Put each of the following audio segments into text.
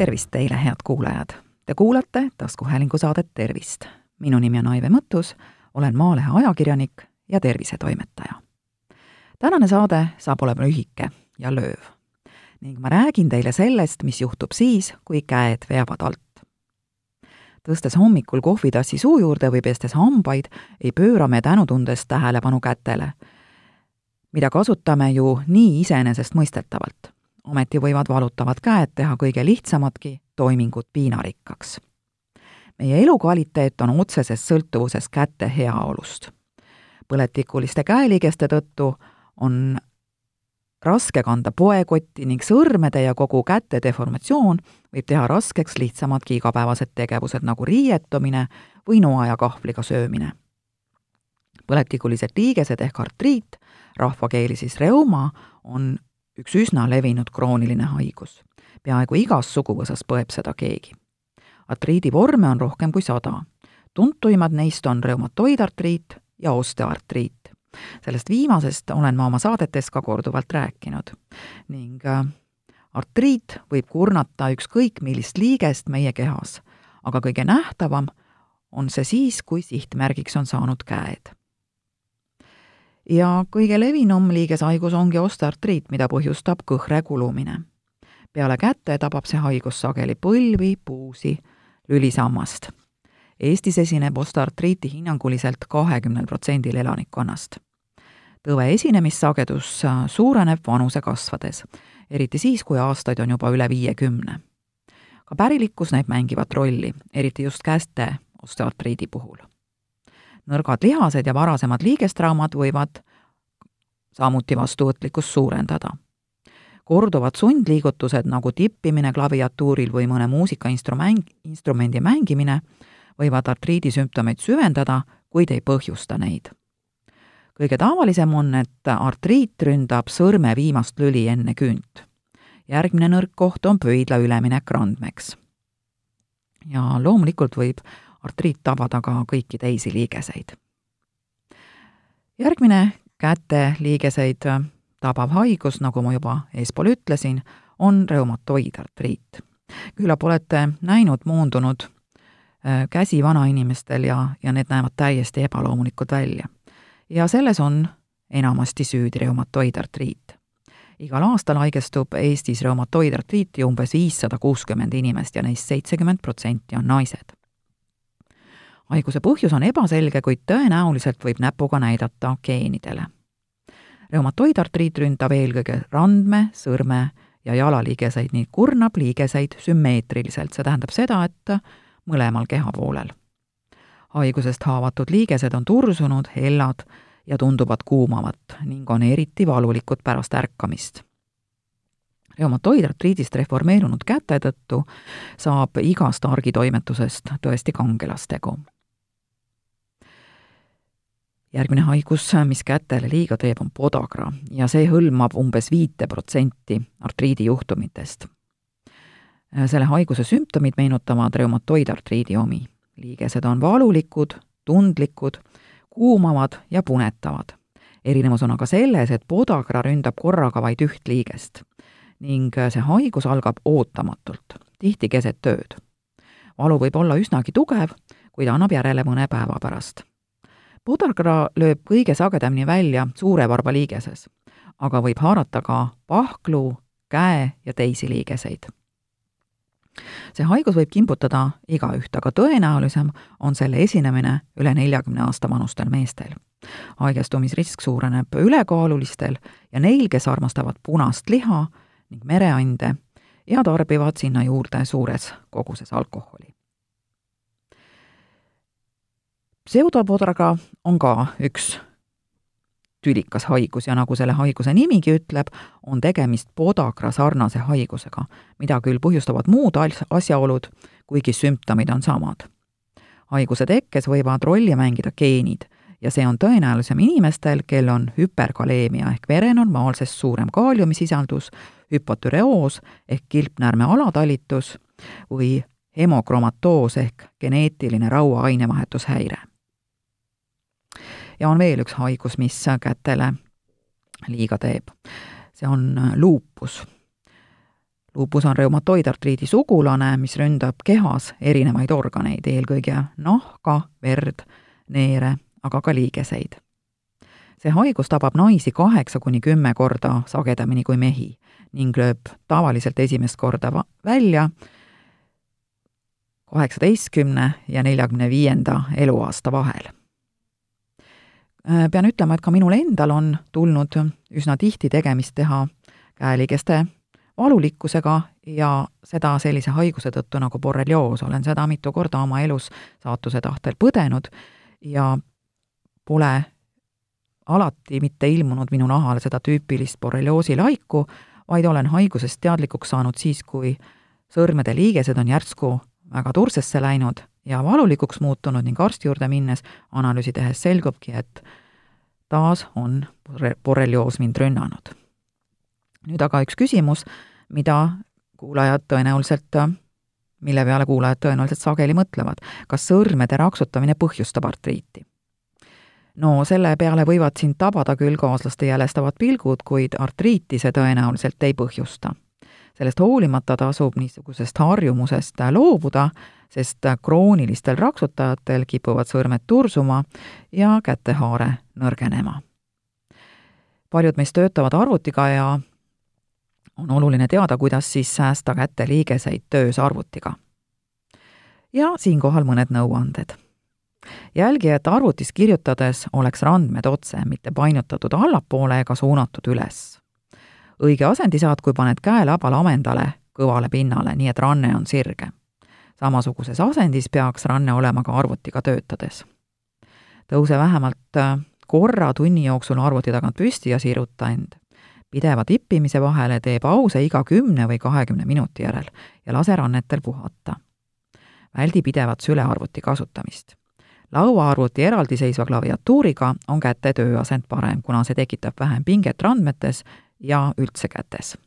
tervist teile, head kuulajad! Te kuulate taskuhäälingu saadet Tervist. minu nimi on Aive Mõttus, olen Maalehe ajakirjanik ja tervisetoimetaja. tänane saade saab olema lühike ja lööv ning ma räägin teile sellest, mis juhtub siis, kui käed veavad alt. tõstes hommikul kohvitassi suu juurde või pestes hambaid, ei pööra me tänutundes tähelepanu kätele, mida kasutame ju nii iseenesestmõistetavalt ometi võivad valutavad käed teha kõige lihtsamatki toimingut piinarikkaks. meie elukvaliteet on otseses sõltuvuses käte heaolust. põletikuliste käeliigeste tõttu on raske kanda poekotti ning sõrmede ja kogu käte deformatsioon võib teha raskeks lihtsamadki igapäevased tegevused nagu riietumine või noa ja kahvliga söömine. põletikulised liigesed ehk artriit, rahvakeeli siis reuma, on üks üsna levinud krooniline haigus. peaaegu igas suguvõsas põeb seda keegi. artriidi vorme on rohkem kui sada. tuntuimad neist on reumatoidartriit ja osteoartriit. sellest viimasest olen ma oma saadetes ka korduvalt rääkinud ning äh, artriit võib kurnata ükskõik millist liigest meie kehas, aga kõige nähtavam on see siis, kui sihtmärgiks on saanud käed ja kõige levinum liigeshaigus ongi osteartriit, mida põhjustab kõhre kulumine. peale käte tabab see haigus sageli põlvi, puusi, lülisammast. Eestis esineb osteartriiti hinnanguliselt kahekümnel protsendil elanikkonnast. tõve esinemissagedus suureneb vanuse kasvades, eriti siis, kui aastaid on juba üle viiekümne. ka pärilikkus näib mängivat rolli, eriti just käste osteoartriidi puhul nõrgad lihased ja varasemad liigestraumad võivad samuti vastuvõtlikkust suurendada. korduvad sundliigutused nagu tippimine klaviatuuril või mõne muusikainstrument, instrumendi mängimine võivad artriidi sümptomeid süvendada, kuid ei põhjusta neid. kõige tavalisem on, et artriit ründab sõrme viimast lüli enne küünt. järgmine nõrk koht on pöidla üleminek randmeks. ja loomulikult võib artriit tabada ka kõiki teisi liigeseid. järgmine käte liigeseid tabav haigus, nagu ma juba eespool ütlesin, on reumatoidartriit. küllap olete näinud moondunud äh, käsi vanainimestel ja, ja need näevad täiesti ebaloomulikud välja. ja selles on enamasti süüdi reumatoidartriit. igal aastal haigestub Eestis reumatoidartriiti umbes viissada kuuskümmend inimest ja neist seitsekümmend protsenti on naised haiguse põhjus on ebaselge, kuid tõenäoliselt võib näpuga näidata geenidele. reumatoidartriit ründab eelkõige randme, sõrme ja jalaliigeseid ning kurnab liigeseid sümmeetriliselt, see tähendab seda, et mõlemal kehapoolel. haigusest haavatud liigesed on tursunud, hellad ja tunduvad kuumavat ning on eriti valulikud pärast ärkamist reumatoidartriidist reformeerunud käte tõttu saab igast argitoimetusest tõesti kangelastegu järgmine haigus, mis kätele liiga teeb, on podagra ja see hõlmab umbes viite protsenti artriidi juhtumitest. selle haiguse sümptomid meenutavad reumatoidartriidi omi. liigesed on valulikud, tundlikud, kuumavad ja punetavad. erinevus on aga selles, et podagra ründab korraga vaid üht liigest ning see haigus algab ootamatult, tihti keset ööd. valu võib olla üsnagi tugev, kuid annab järele mõne päeva pärast puderkra lööb kõige sagedamini välja suure varba liigeses, aga võib haarata ka pahklu, käe ja teisi liigeseid. see haigus võib kimbutada igaüht, aga tõenäolisem on selle esinemine üle neljakümne aasta vanustel meestel. haigestumisrisk suureneb ülekaalulistel ja neil, kes armastavad punast liha ning mereande ja tarbivad sinna juurde suures koguses alkoholi pseudopodraga on ka üks tülikas haigus ja nagu selle haiguse nimigi ütleb, on tegemist podagra sarnase haigusega, mida küll põhjustavad muud asjaolud, kuigi sümptomid on samad. haiguse tekkes võivad rolli mängida geenid ja see on tõenäolisem inimestel, kel on hüperkaleemia ehk vere normaalsest suurem kaaliumisisaldus, hüpotüreoos ehk kilpnäärme alatalitus või hemokromatoos ehk geneetiline raua ainevahetushäire ja on veel üks haigus, mis kätele liiga teeb. see on luupus. lupus on reumatoidartriidi sugulane, mis ründab kehas erinevaid organeid, eelkõige nahka, verd, neere, aga ka liigeseid. see haigus tabab naisi kaheksa kuni kümme korda sagedamini kui mehi ning lööb tavaliselt esimest korda välja kaheksateistkümne ja neljakümne viienda eluaasta vahel. Pean ütlema, et ka minul endal on tulnud üsna tihti tegemist teha käeligeste valulikkusega ja seda sellise haiguse tõttu nagu borrelioos, olen seda mitu korda oma elus saatuse tahtel põdenud ja pole alati mitte ilmunud minu nahale seda tüüpilist borrelioosi laiku, vaid olen haigusest teadlikuks saanud siis, kui sõrmede liigesed on järsku väga tursesse läinud ja valulikuks muutunud ning arsti juurde minnes analüüsi tehes selgubki, et taas on borrelioos mind rünnanud. nüüd aga üks küsimus, mida kuulajad tõenäoliselt, mille peale kuulajad tõenäoliselt sageli mõtlevad. kas sõrmede raksutamine põhjustab artriiti? no selle peale võivad sind tabada küll kaaslaste jälestavad pilgud, kuid artriiti see tõenäoliselt ei põhjusta. Sellest hoolimata tasub niisugusest harjumusest loobuda, sest kroonilistel raksutajatel kipuvad sõrmed tursuma ja kätehaare nõrgenema. paljud meist töötavad arvutiga ja on oluline teada, kuidas siis säästa käteliigeseid töös arvutiga. ja siinkohal mõned nõuanded jälgi, et arvutis kirjutades oleks randmed otse, mitte painutatud allapoole ega suunatud üles. Õige asendi saad, kui paned käe labal amendale kõvale pinnale, nii et ranne on sirge. samasuguses asendis peaks ranne olema ka arvutiga töötades. tõuse vähemalt äh, korra tunni jooksul arvuti tagant püsti ja siruta end. pideva tippimise vahele tee pause iga kümne või kahekümne minuti järel ja lase rannetel puhata. väldi pidevat sülearvuti kasutamist lauaarvuti eraldiseisva klaviatuuriga on käte tööasend parem, kuna see tekitab vähem pinget randmetes ja üldse kätes.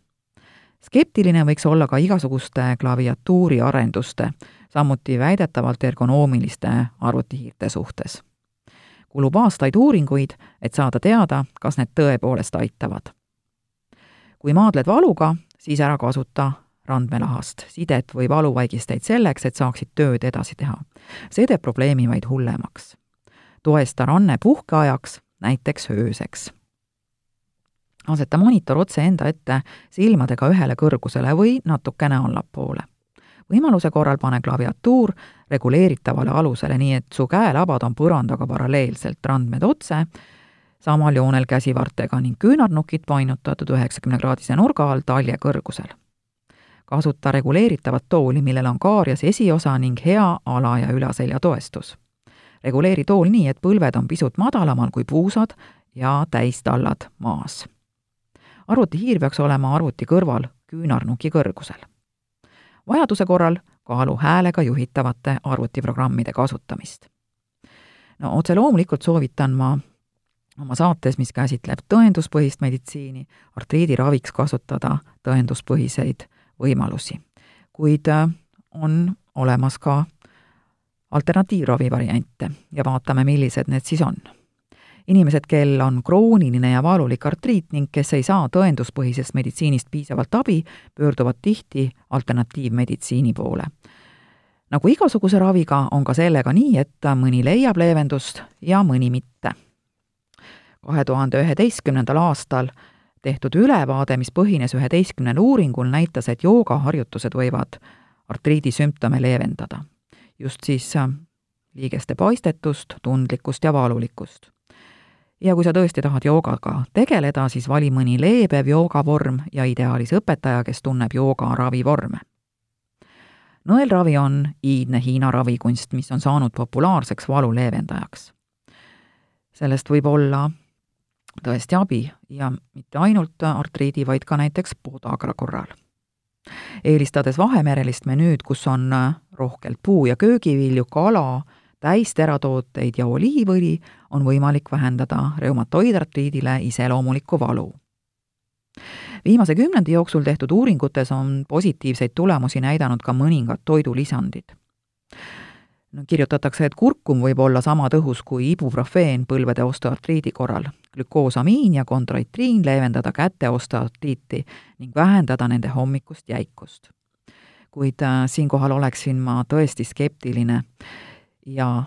skeptiline võiks olla ka igasuguste klaviatuuri arenduste, samuti väidetavalt ergonoomiliste arvutihiirte suhtes. kulub aastaid uuringuid, et saada teada, kas need tõepoolest aitavad. kui maadled valuga, siis ära kasuta randmelahast, sidet või valuvaigisteid selleks, et saaksid tööd edasi teha. see teeb probleemi vaid hullemaks. toesta ranne puhkeajaks, näiteks ööseks. Aseta monitor otse enda ette silmadega ühele kõrgusele või natukene allapoole. võimaluse korral pane klaviatuur reguleeritavale alusele, nii et su käelabad on põrandaga paralleelselt, randmed otse, samal joonel käsivartega ning küünarnukid painutatud üheksakümnekraadise nurga all talje kõrgusel kasuta reguleeritavat tooli, millel on kaarias esiosa ning hea ala- ja ülaselja toestus. reguleeri tool nii, et põlved on pisut madalamal kui puusad ja täistallad maas. Arvutihiir peaks olema arvuti kõrval küünarnuki kõrgusel. vajaduse korral kaalu häälega juhitavate arvutiprogrammide kasutamist. no otse loomulikult soovitan ma oma saates, mis käsitleb tõenduspõhist meditsiini, artriidi raviks kasutada tõenduspõhiseid võimalusi. kuid äh, on olemas ka alternatiivravi variante ja vaatame, millised need siis on. Inimesed, kel on krooniline ja valulik artriit ning kes ei saa tõenduspõhisest meditsiinist piisavalt abi, pöörduvad tihti alternatiivmeditsiini poole. nagu igasuguse raviga, on ka sellega nii, et mõni leiab leevendust ja mõni mitte. kahe tuhande üheteistkümnendal aastal tehtud ülevaade, mis põhines üheteistkümnel uuringul, näitas, et joogaharjutused võivad artriidi sümptome leevendada. just siis liigeste paistetust, tundlikkust ja valulikkust. Ja kui sa tõesti tahad joogaga tegeleda, siis vali mõni leebev joogavorm ja ideaalis õpetaja, kes tunneb jooga ravivorme. nõelravi on iidne Hiina ravikunst, mis on saanud populaarseks valu leevendajaks. sellest võib olla tõesti abi ja mitte ainult artriidi, vaid ka näiteks podagra korral. eelistades Vahemerelist menüüd, kus on rohkelt puu- ja köögivilju, kala, täisteratooteid ja oliivõli, on võimalik vähendada reumatoidartriidile iseloomulikku valu. viimase kümnendi jooksul tehtud uuringutes on positiivseid tulemusi näidanud ka mõningad toidulisandid no kirjutatakse, et kurkum võib olla sama tõhus kui ibuprofeen põlvede osteoartriidi korral glükoosamiin ja kontroitriin leevendada käte osteotiiti ning vähendada nende hommikust jäikust. kuid äh, siinkohal oleksin ma tõesti skeptiline ja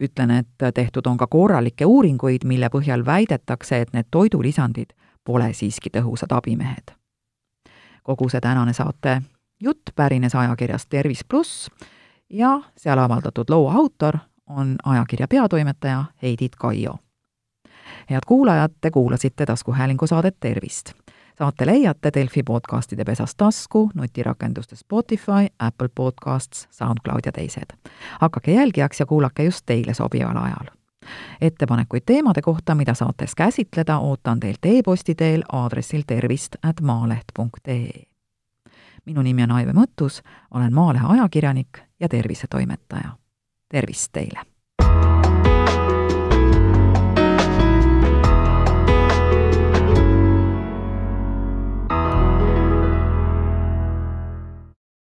ütlen, et tehtud on ka korralikke uuringuid, mille põhjal väidetakse, et need toidulisandid pole siiski tõhusad abimehed. kogu see tänane saate jutt pärines ajakirjast Tervis pluss ja seal avaldatud loo autor on ajakirja peatoimetaja Heidit Kaio. head kuulajad, te kuulasite taskuhäälingu saadet Tervist saate leiate Delfi podcastide pesast tasku, nutirakenduste Spotify, Apple Podcasts, SoundCloud ja teised. hakake jälgijaks ja kuulake just teile sobival ajal. ettepanekuid teemade kohta, mida saates käsitleda, ootan teilt e-posti teel aadressil tervist at maaleht punkt ee. minu nimi on Aive Mõttus, olen Maalehe ajakirjanik ja tervisetoimetaja. tervist teile!